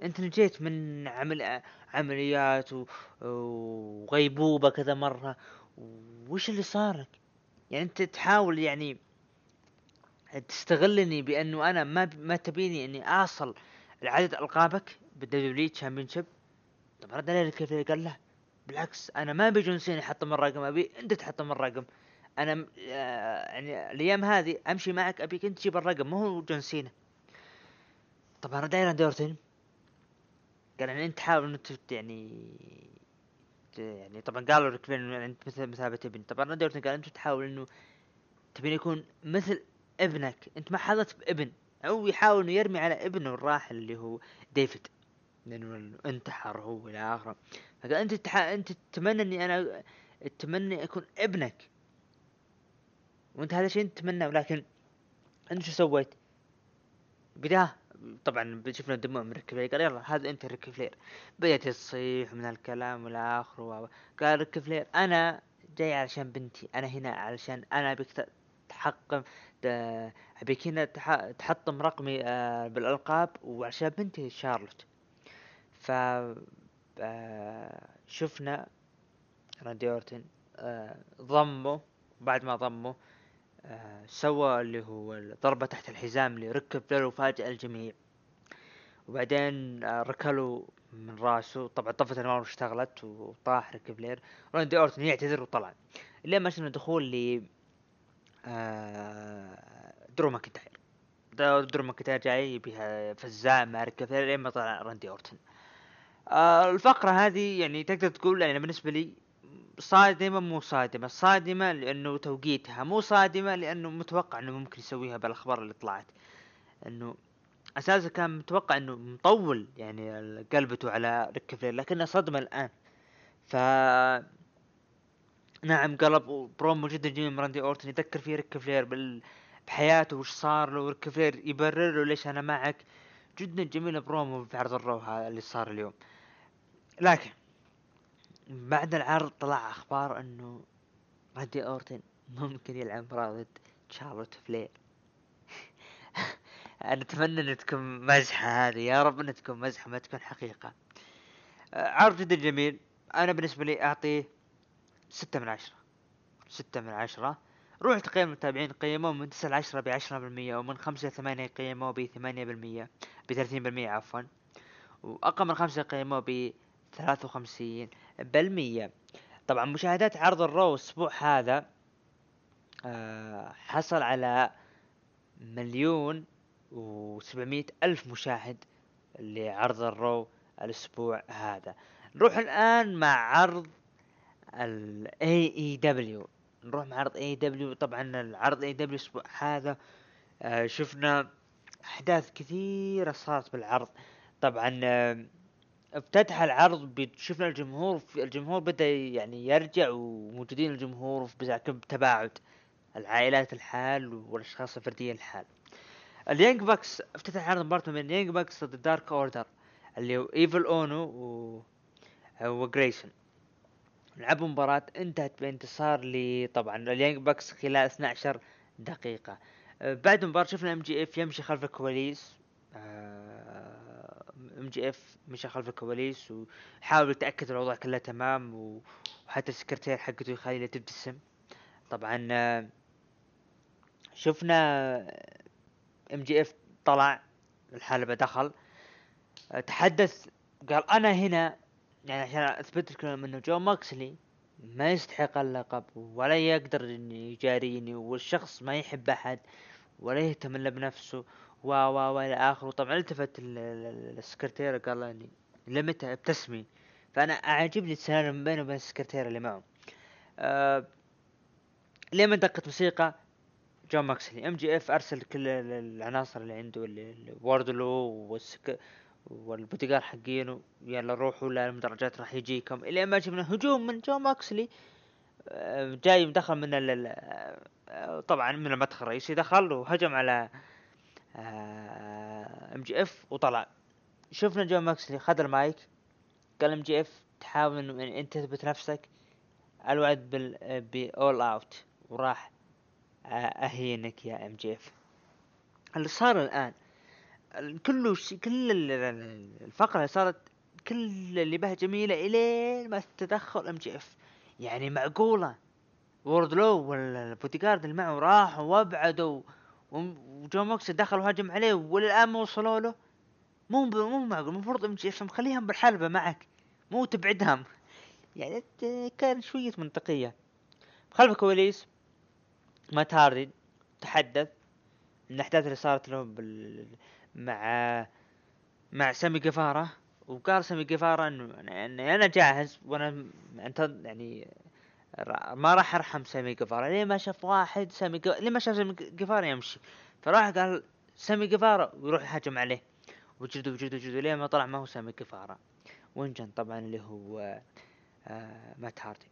أنت نجيت من عمل عمليات و... وغيبوبة كذا مرة. وش اللي صار لك؟ يعني أنت تحاول يعني تستغلني بأنه أنا ما ما تبيني أني أصل لعدد ألقابك بال W championship طب رد عليه قال له؟ بالعكس أنا ما ابي جون سينا يحطم الرقم أبي أنت تحطم الرقم. أنا آه، يعني الأيام هذه أمشي معك أبيك أنت تجيب الرقم مو هو جون سينا. طبعا رد عليه راندي أورتن. قال يعني أنت حاول انك يعني يعني طبعا قالوا لك يعني انت مثل مثابة ابن طبعا راندي أورتن قال أنت تحاول إنه تبين يكون مثل ابنك. أنت ما حظت بابن. أو يحاول إنه يرمي على ابنه الراحل اللي هو ديفيد. لأنه انتحر هو إلى آخره. فقال أنت تح... أنت تتمنى إني أنا تتمنى أكون ابنك. وانت هذا الشيء انت تتمناه ولكن انت شو سويت؟ بداه طبعا شفنا دموع من ريك فلير قال يلا هذا انت ريك فلير بدأت تصيح من هالكلام والى اخره قال ريك فلير أنا جاي علشان بنتي أنا هنا علشان أنا أبيك ت- تحقق ت- أبيك هنا تح- تحطم رقمي آه، بالألقاب وعشان بنتي شارلوت. ف آه، شفنا راندي أورتن آه، ضمه بعد ما ضمه سوى اللي هو ضربة تحت الحزام لريك فلير وفاجأ الجميع. وبعدين آه، ركلوا من راسه. طبعا طفت النار واشتغلت وطاح ريك فلير راندي أورتن يعتذر وطلع. لين ما شفنا دخول ل آه، درو ماكنتاير. درو ماكنتاير جاي بها فزاع مع فلير لين ما طلع راندي أورتن. آه، الفقرة هذه يعني تقدر تقول يعني بالنسبة لي صادمة مو صادمة صادمة لأنه توقيتها مو صادمة لأنه متوقع أنه ممكن يسويها بالأخبار اللي طلعت. أنه أساسا كان متوقع أنه مطول يعني قلبته على ريك فلير لكنها صدمة الآن. ف نعم قلب برومو جدا جميل من راندي أورتن يذكر فيه ريك فلير بال... بحياته وش صار له وريك فلير يبرر له ليش أنا معك. جدا جميل برومو في عرض ال Raw هذا اللي صار اليوم. لكن بعد العرض طلع أخبار إنه راندي أورتن ممكن يلعب مباراة ضد شارلوت فلير. [laughs] أنا أتمنى إن تكون مزحة هذه. يا رب إن تكون مزحة ما تكون حقيقة. آه، عرض جدا جميل. أنا بالنسبة لي أعطيه ستة من عشرة. ستة من عشرة. روح تقييم المتابعين قيموه من تسعة لعشرة بعشرة بالمية ومن خمسة لثمانية قيموه بثمانية بالمية بثلاثين بالمية عفوا. وأقل من خمسة قيموه بثلاثة وخمسين. بالمية طبعا مشاهدات عرض الرو الأسبوع هذا آه حصل على مليون وسبعمية ألف مشاهد لعرض الرو الأسبوع هذا. نروح الآن مع عرض ال AEW نروح مع عرض AEW طبعا العرض AEW الأسبوع هذا آه شفنا أحداث كثيرة صارت بالعرض. طبعا آه افتتح العرض شفنا الجمهور الجمهور بدأ يعني يرجع وموجودين الجمهور بزعكم تباعد. العائلات الحال والأشخاص الفردية الحال. ال Young Bucks افتتح عرض مباراة بين ال Young Bucks ضد ال Dark Order اللي هو إيفل أونو و وجريسون لعبوا مباراة انتهت بانتصار ل طبعا ال Young Bucks خلال 12 دقيقة. بعد المباراة شفنا MJF يمشي خلف الكواليس. MJF مشى خلف الكواليس وحاول يتأكد الوضع كله تمام وحتى السكرتير حقته يخليها تبتسم طبعا شفنا MJF طلع الحلبة دخل تحدث قال أنا هنا يعني عشان أثبت لكم إنه جون ماكسلي ما يستحق اللقب ولا يقدر إن يجاريني والشخص ما يحب أحد ولا يهتم إلا بنفسه. و و و إلى آخره. طبعا التفت ال- ال- السكرتيرة قال إني لمتى ابتسمي فأنا أعجبني السلام بينه وبين السكرتيرة اللي معه. أه لما دقت موسيقى جون ماكسلي MJF أرسل كل ال- العناصر اللي عنده واردلو وال security والبوتيجار حقينه يلا روحوا للمدرجات راح يجيكم. إلى ما شفنا هجوم من جون ماكسلي. آه، جاي مدخل من ال ال- آه، طبعا من المدخل الرئيسي دخل وهجم على MJF وطلع. شفنا جون ماكسلي خذ المايك قال MJF تحاول انه يعني أنت تثبت نفسك. الوعد بال ب All Out وراح آه، أهينك يا MJF اللي صار الآن ال- كله. كل ال- ال- الفقرة اللي صارت كل اللي بها جميلة إلين ما تدخل MJF يعني معقولة. ووردلو والبوديجارد اللي معه راحوا وابعدوا. وم- وجو موكس دخل وهجم عليه وللآن ما وصلوا له. مو مو معقول المفروض MJF مخليهم بالحلبة معك مو تبعدهم. يعني كان شوية منطقية. خلف الكواليس ما تاردي تحدث. من الأحداث اللي صارت له بال... مع مع سامي جيفارا. وقال سامي جيفارا انه أنا جاهز وأنا يعني ما راح ارحم سامي جيفارا ليه ما شاف واحد سامي جيفارا ليه ما شاف سامي جيفارا يمشي؟ فراح قال سامي جيفارا ويروح يهاجم عليه. وجلده وجلده وجلده ليه ما طلع؟ ما هو سامي جيفارا وانجن طبعا اللي هو آه مات هاردي.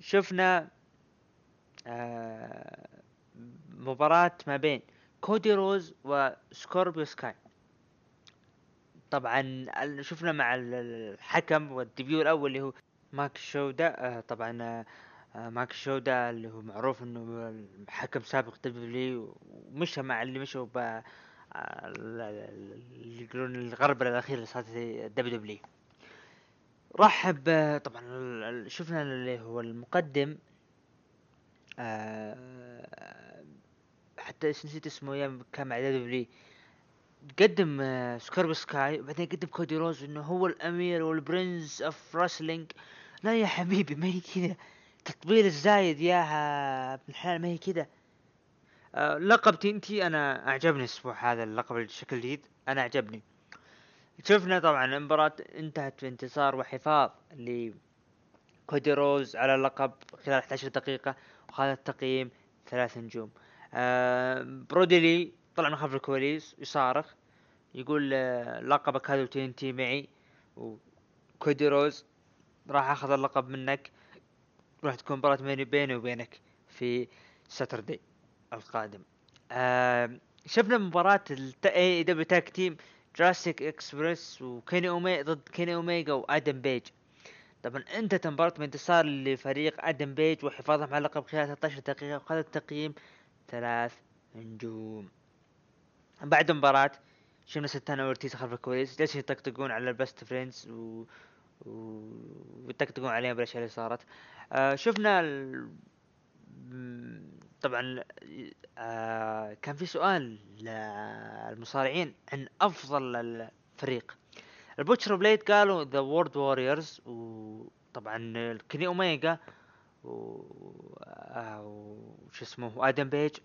شفنا آه مباراة ما بين كودي روز وسكوربيو سكاي. طبعا شفنا مع ال- ال- الحكم وال debut الأول اللي هو مايك شيودا آه طبعا آه، آه، مايك شيودا اللي هو معروف إنه حكم سابق W ومشى مع اللي مشوا ب ال- ال- اللي يقولون الغربله الاخيره اللي صارت WW. رحب طبعا شفنا اللي هو المقدم حتى نسيت اسمه أيام كان مع W قدم آه، سكاي وبعدين قدم كودي روز إنه هو الأمير وال prince of wrestling لا يا حبيبي ما هي كذا تطبيل الزايد يا ابن الحلال ما هي كذا آه، لقب TNT أنا أعجبني الأسبوع هذا اللقب بشكل جديد أنا أعجبني. شفنا طبعا المباراة انتهت بانتصار وحفاظ لكودي روز على اللقب خلال 11 دقيقة وخذ التقييم ثلاث نجوم. آه برودي لي طلع من خلف الكواليس يصارخ يقول آه لقبك هذا تي معي. وكودي روز راح آخذ اللقب منك. راح تكون مباراة بيني بيني وبينك في Saturday القادم. آه شفنا مباراة AEW tag team Jurassic Express وكيني اوميجا ضد كيني اوميجا وادم بيج طبعا انتهت المباراة بانتصار لفريق آدم بيج وحفاظهم على اللقب خلال 13 دقيقة وخذ التقييم ثلاث نجوم. بعد المباراة شفنا سانتانا أورتيز خلف الكواليس. جالسين يطقطقون على ال Best Friends و... و... ويطقطقون عليهم بالاشياء اللي صارت. آه شفنا ال... طبعا آه كان في سؤال للمصارعين عن أفضل الفريق. البوتشر بليد قالوا The Road Warriors وطبعا كيني اوميجا و آه، وش اسمه وادم بيج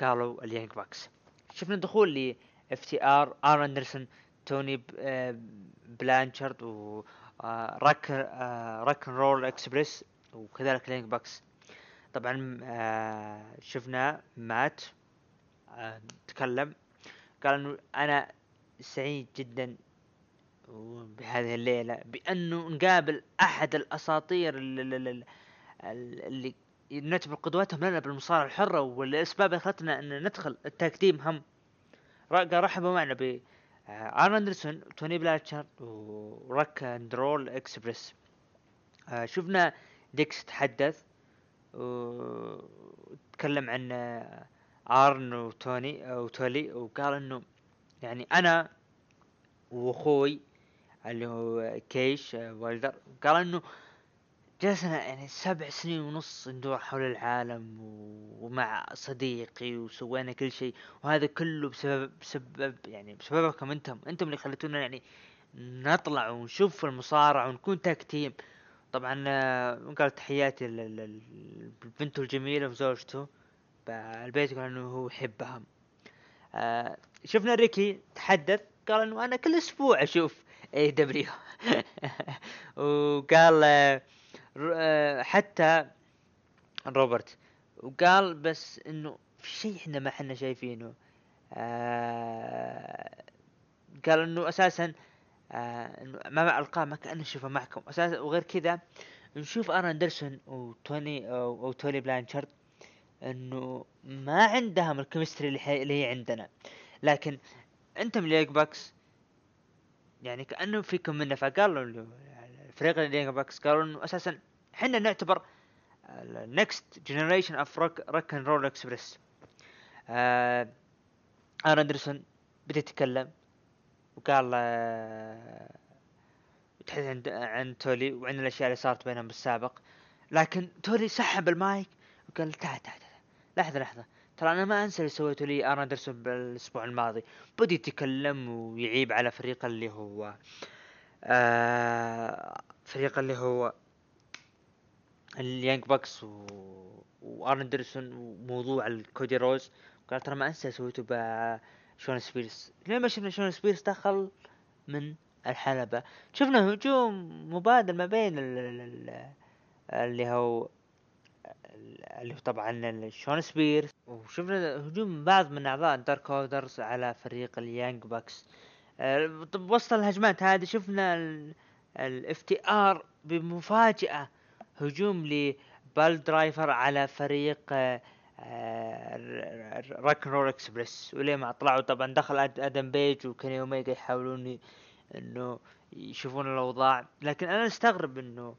قالوا ال Young Bucks شفنا دخول ل FTR ارن اندرسون توني آه، بلانشارد و راك Rock Roll Express وكذلك ال Young Bucks طبعا آه، شفنا مات آه، تكلم. قال إنه أنا سعيد جدا بهذه الليلة بأنه نقابل أحد الأساطير اللي, اللي, نعتبر قدوتهم لنا بالمصارعة الحرة والأسباب اللي خلتنا أن ندخل التقديم هم. رحبوا معنا ارن اندرسون توني بلانشارد و Rock and Roll Express شفنا ديكس تحدث وتكلم عن آرن وتوني وتولي وقال إنه يعني أنا وأخوي اللي هو كاش آه، ويلر قال إنه جلسنا يعني سبع سنين ونص ندور حول العالم ومع صديقي وسوينا كل شيء. وهذا كله بسبب بسبب يعني بسببكم أنتم. أنتم اللي خليتونا يعني نطلع ونشوف المصارعة ونكون tag team طبعا آه، قال تحياتي لبنته الجميلة وزوجته البيت قال إنه هو يحبهم آه، شفنا ريكي تحدث. قال إنه أنا كل أسبوع أشوف اي دبليو [laughs] وقال آه، حتى روبرت. وقال بس إنه في شيء إحنا ما إحنا شايفينه. آه قال إنه أساسا آه إنه ما القاه ما كان نشوفه معكم. أساسا وغير كذا نشوف آرن أندرسون وتوني أو, أو توني بلانشارد إنه ما عندهم ال chemistry اللي, هي عندنا. لكن أنتم ال Young Bucks يعني كأنه فيكم منه فقالوا له الفريق ال Young Bucks قالوا انه أساسا إحنا نعتبر ال next generation of Rock and Roll Express آرن أندرسون بدا يتكلم وقال آه، يتحدث عن عن تولي وعن الأشياء اللي صارت بينهم بالسابق. لكن تولي سحب المايك وقال تعال تعال تعال لحظة لحظة ترى أنا ما أنسى اللي سويته لي آرن أندرسون بالأسبوع الماضي. بدا يتكلم ويعيب على فريق اللي هو. آه فريق اللي هو ال Young Bucks و... وأرن اندرسون وموضوع الكودي روز. قال ترى ما أنسى سويته ب شون سبيرس. لين ما شفنا شون سبيرس دخل من الحلبة؟ شفنا هجوم مبادل ما بين ال... ال... ال... اللي هو اللي هو طبعا شون سبيرس. وشفنا هجوم بعض من أعضاء Dark Orders على فريق ال Young Bucks. آه، طب وسط الهجمات هذه شفنا ال FTR بمفاجأة هجوم ل piledriver على فريق آه، آه، Rock Roll Express. وليه ما طلعوا؟ طبعا دخل أدم بيج وكيني أوميجا يحاولون إنه يشوفون الأوضاع. لكن أنا أستغرب إنه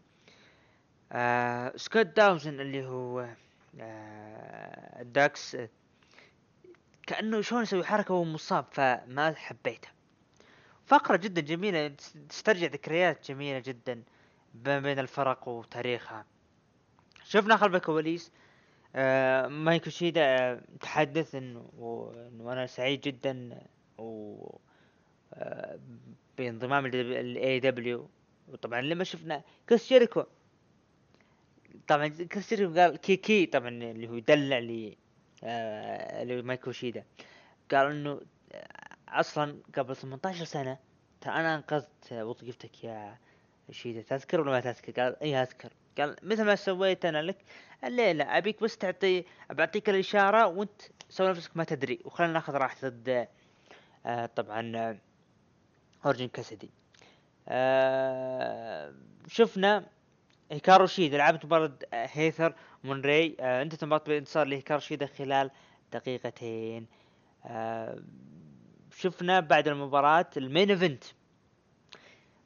آه سكوت داوزن اللي هو آه داكس آه، كأنه شلون يسوي حركة وهو مصاب فما حبيتها فقرة جدا جميلة. تس- تسترجع ذكريات جميلة جدا بين الفرق وتاريخها. شفنا خلف الكواليس آه مايك شيودا آه تحدث انه أنا سعيد جدا و آه بانضمام ال AEW وطبعا لما شفنا كريس جيريكو. طبعا كريس جيريكو قال كي كي طبعا اللي هو يدلع لي مايك شيودا. قال إنه أصلا قبل 18 سنة ترى أنا أنقذت وظيفتك يا شيودا تذكر ولا ما تذكر؟ قال إي أذكر. قال مثل ما سويت أنا لك الليلة أبيك بس تعطي بعطيك الإشارة وأنت سوي نفسك ما تدري وخلينا نأخذ راحة ضد آه طبعا آه، اورجن كاسدي آه شفنا هيكارو شيدا لعبت مباراة هيثر مونري آه انتهت المباراة بانتصار لهيكارو شيدا خلال دقيقتين. آه شفنا بعد المباراة ال main event.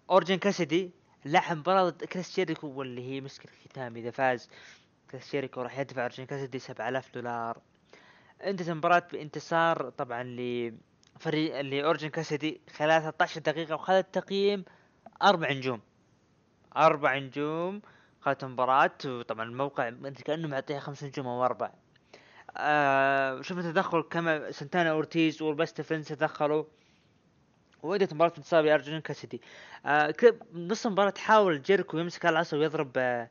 أورجن كاسدي لعب مباراة ضد كريس جيريكو واللي هي مسك الختام إذا فاز كريس جيريكو راح يدفع أورجن كاسدي 7000 دولار. انتهت المباراة بانتصار طبعا لفريق لاورجن كاسدي خلال 13 دقيقة وخذ التقييم أربع نجوم. أربع نجوم خذت مباراة وطبعا الموقع كأنه معطيها خمس نجوم أو أربع. آه شفنا تدخل كما سنتانا أورتيز وال Best Friends تدخلوا. وادت مباراة انتصار بأورجن كاسيدي آه نص المباراة حاول جيركو يمسك العصا ويضرب آه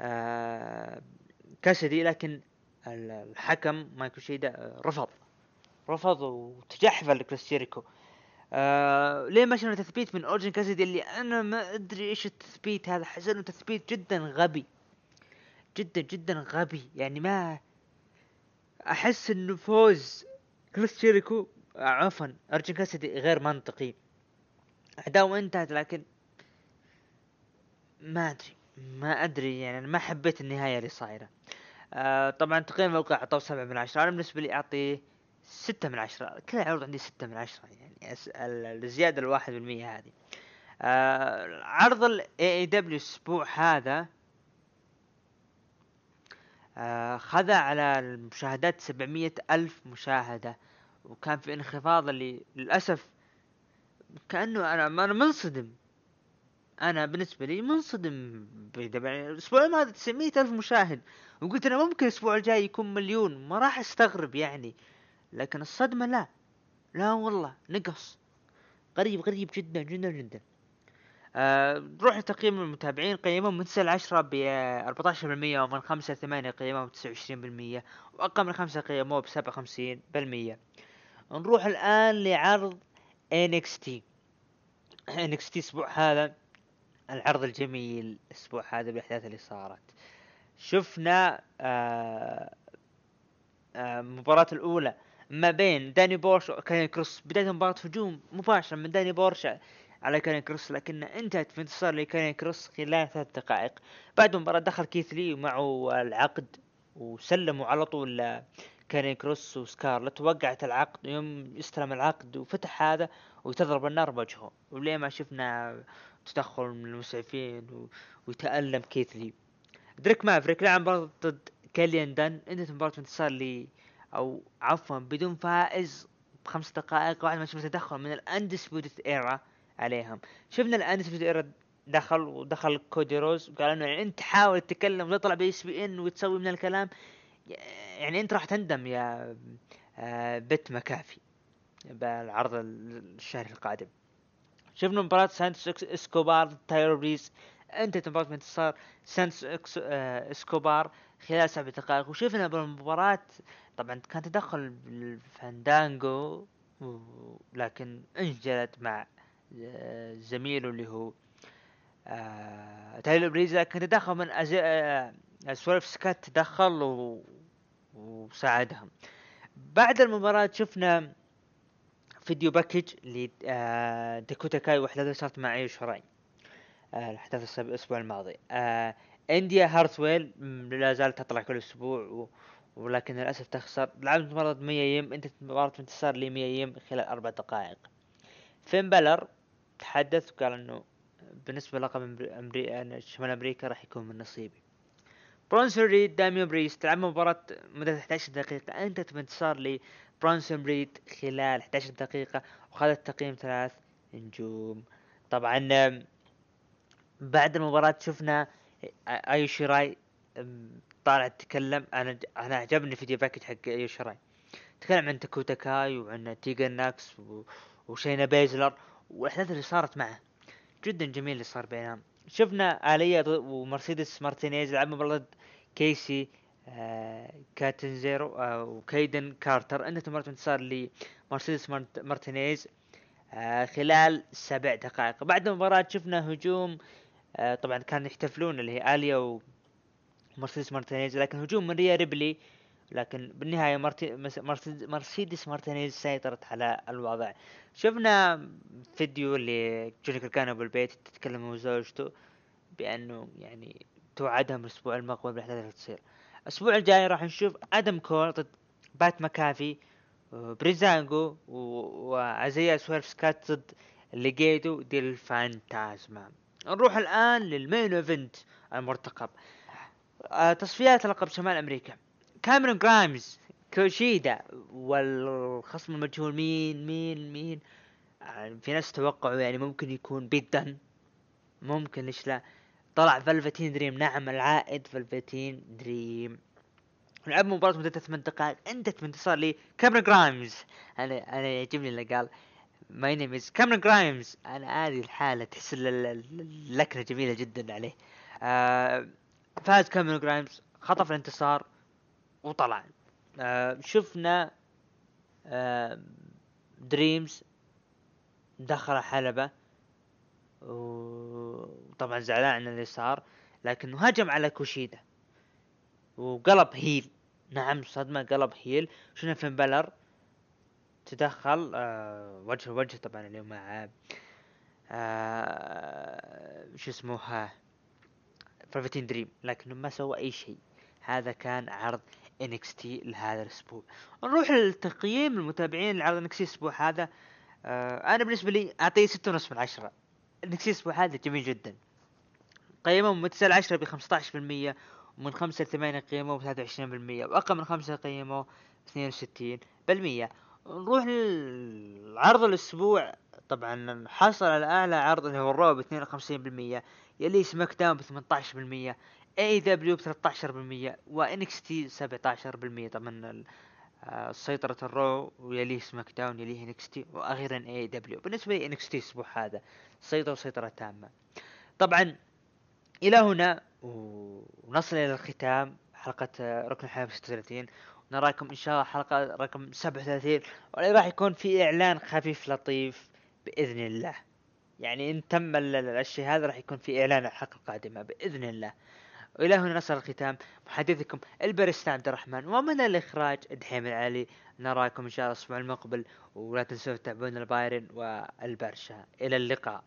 آه لكن ال- الحكم مايك شيودا آه، رفض. رفض وتجحفل لكريس جيريكو. آه ليه ما شفنا تثبيت من أورجن كاسيدي اللي أنا ما أدري إيش التثبيت هذا؟ حس إنه تثبيت جدا غبي. جدا جدا غبي. يعني ما أحس إنه فوز. كريس جيريكو آه، عفوا أرجن كاسيدي غير منطقي. عداوة انتهت لكن ما أدري ما أدري يعني أنا ما حبيت النهاية اللي صايرة. آه طبعا تقييم الموقع اعطوه سبعة من عشرة. أنا بالنسبة لي اعطيه ستة من عشرة. كل العروض عندي ستة من عشرة يعني الزيادة الواحد بالمية هذه. آه عرض ال AEW الأسبوع هذا خذ على المشاهدات سبعمية ألف مشاهدة وكان في انخفاض اللي للأسف كأنه أنا أنا منصدم. أنا بالنسبة لي منصدم الأسبوع هذا 900 ألف مشاهد وقلت أنا ممكن الأسبوع الجاي يكون مليون ما راح أستغرب يعني. لكن الصدمة لا لا والله نقص. غريب غريب جدا جدا جدا. آه نروح لتقييم المتابعين. قيمهم من 9 ل 10 ب 14% ومن 5 ل 8 قيمهم 29% وأقل من 5 قيموه ب 57% نروح الآن لعرض NXT NXT الأسبوع هذا العرض الجميل الأسبوع هذا بالاحداث اللي صارت. شفنا آه آه المباراة الأولى ما بين داني بورش وكاني كروس. بداية المباراة هجوم مباشر من داني بورش على كاني كروس لكن انتهت في انتصار لكاني كروس خلال ثلاث دقائق. بعد المباراة دخل كيث لي ومعه العقد وسلموا على طول كاني كروس وسكارلت وقعت العقد يوم يستلم العقد وفتح هذا وتضرب النار بوجهه. وليه ما شفنا تدخل من المسعفين و... ويتألم كيث لي. دريك مافريك لعب مباراة ضد كيليان دان. انتهت مباراة انتصار لي أو عفوا بدون فائز بخمس دقائق بعد ما شفنا تدخل من ال Undisputed Era. عليهم. شفنا ال Undisputed Era دخل ودخل كودي روز وقال إنه يعني أنت حاول تتكلم وتطلع ESPN وتسوي من الكلام. يعني أنت راح تندم يا آه، بت مكافي بالعرض الشهر القادم. شفنا مباراة سانتوس اسكوبار تايلر بريز انتهت مباراة بانتصار سانتوس آه، إسكوبار خلال سبع دقائق. وشفنا بالمباراة طبعا كان تدخل الفاندانجو و- لكن انجلت مع زميله اللي هو آه، تايلر بريز لكن تدخل من أز... آه، سويرف سكات تدخل و... وساعدهم. بعد المباراة شفنا video package لداكوتا كاي واحداث صارت مع ايو شراي آه، الأحداث الأسبوع الماضي. آه، إنديا هارثويل لا زالت تطلع كل أسبوع و... ولكن للأسف تخسر. لعبت مباراة ميا يم انتهت مباراة انتصار لميا يم خلال أربع دقائق. فين بلر؟ تحدث وقال إنه بالنسبة للقب أمري... أمري... شمال أمريكا راح يكون من نصيبي. برونسون ريد داميو بريست لعب مباراة مدة 11 دقيقة. انتهت بانتصار لبرونسون ريد خلال 11 دقيقة وخذت تقييم ثلاث نجوم. طبعا بعد المباراة شفنا ايو شيراي طالع تتكلم أنا أنا عجبني video package حق ايو شيراي تكلم عن داكوتا كاي وعن تيجن ناكس. وشينا بيزلر. والاحداث اللي صارت معه. جدا جميل اللي صار بينهم. شفنا آليا ومرسيدس مارتينيز لعب مباراة كيسي آه كاتنزيرو آه وكايدن كارتر. انتهت مباراة انتصار لمرسيدس مارت- مارتينيز آه خلال سبع دقائق. بعد المباراة شفنا هجوم آه طبعا كانوا يحتفلون اللي هي آليا ومرسيدس مارتينيز لكن هجوم من ريا ريبلي لكن بالنهاية مرسيدس مارتينيز سيطرت على الوضع. شفنا فيديو اللي جوني كان بالبيت تتكلم هو وزوجته بأنه يعني توعدهم الأسبوع المقبل بالأحداث اللي تصير. الأسبوع الجاي راح نشوف آدم كول ضد بات مكافي بريزانجو و- وازيا سويرف سكات ضد Legado del Fantasma نروح الآن لل main event المرتقب. آه، تصفيات لقب شمال أمريكا. كاميرون جرايمز كوشيدا والخصم المجهول مين مين مين؟ آه، في ناس توقعوا يعني ممكن يكون بيت ممكن ليش لا؟ طلع فلفتين دريم نعم العائد فلفتين دريم. لعب مباراة مدتها ثمان دقائق انتهت بانتصار لي كاميرون جرايمز. أنا أنا يعجبني اللي قال my name is كاميرون جرايمز أنا هذه الحالة تحس ال- ال- ال- اللكنة جميلة جدا عليه. آه فاز كاميرون جرايمز خطف الانتصار. وطلع. آه شفنا آه دريمز دخل حلبة. وطبعا زعلان عن اللي صار لكنه هجم على كوشيدا. وقلب heel. نعم صدمة قلب heel. شفنا فين بلر تدخل آه وجه وجه طبعا اليوم مع آه شو اسمه فلفتين دريم لكنه ما سوى أي شيء. هذا كان عرض NXT لهذا الأسبوع. نروح للتقييم المتابعين لعرض NXT الأسبوع هذا. آه أنا بالنسبة لي أعطيه ستة ونص من عشرة. NXT الأسبوع هذا جميل جدا. قيمه من 9 ل 10 ب 15% ومن 5 ل 8 قيمه ب 23% وأقل من 5 قيمه ب 62% نروح لعرض الأسبوع. طبعا حصل على أعلى عرض اللي هو ال Raw ب 52% يلي SmackDown ب 18% AEW ب 13% و NXT 17% طبعا آه، سيطرة ال Raw ويليه SmackDown يليه NXT وأخيرا AEW بالنسبة لي NXT الأسبوع هذا سيطرة سيطرة تامة. طبعا إلى هنا ونصل إلى الختام حلقة ركن الحياة 36 نراكم إن شاء الله حلقة رقم 37 واللي راح يكون في إعلان خفيف لطيف بإذن الله. يعني إن تم ال- ال- الشيء هذا راح يكون في إعلان الحلقة القادمة بإذن الله. وإلى هنا نصل الختام محدثكم البرست عبد الرحمن ومن الإخراج دحيم العلي. نراكم إن شاء الله الأسبوع المقبل ولا تنسوا تتابعون البايرن والبرشا. إلى اللقاء.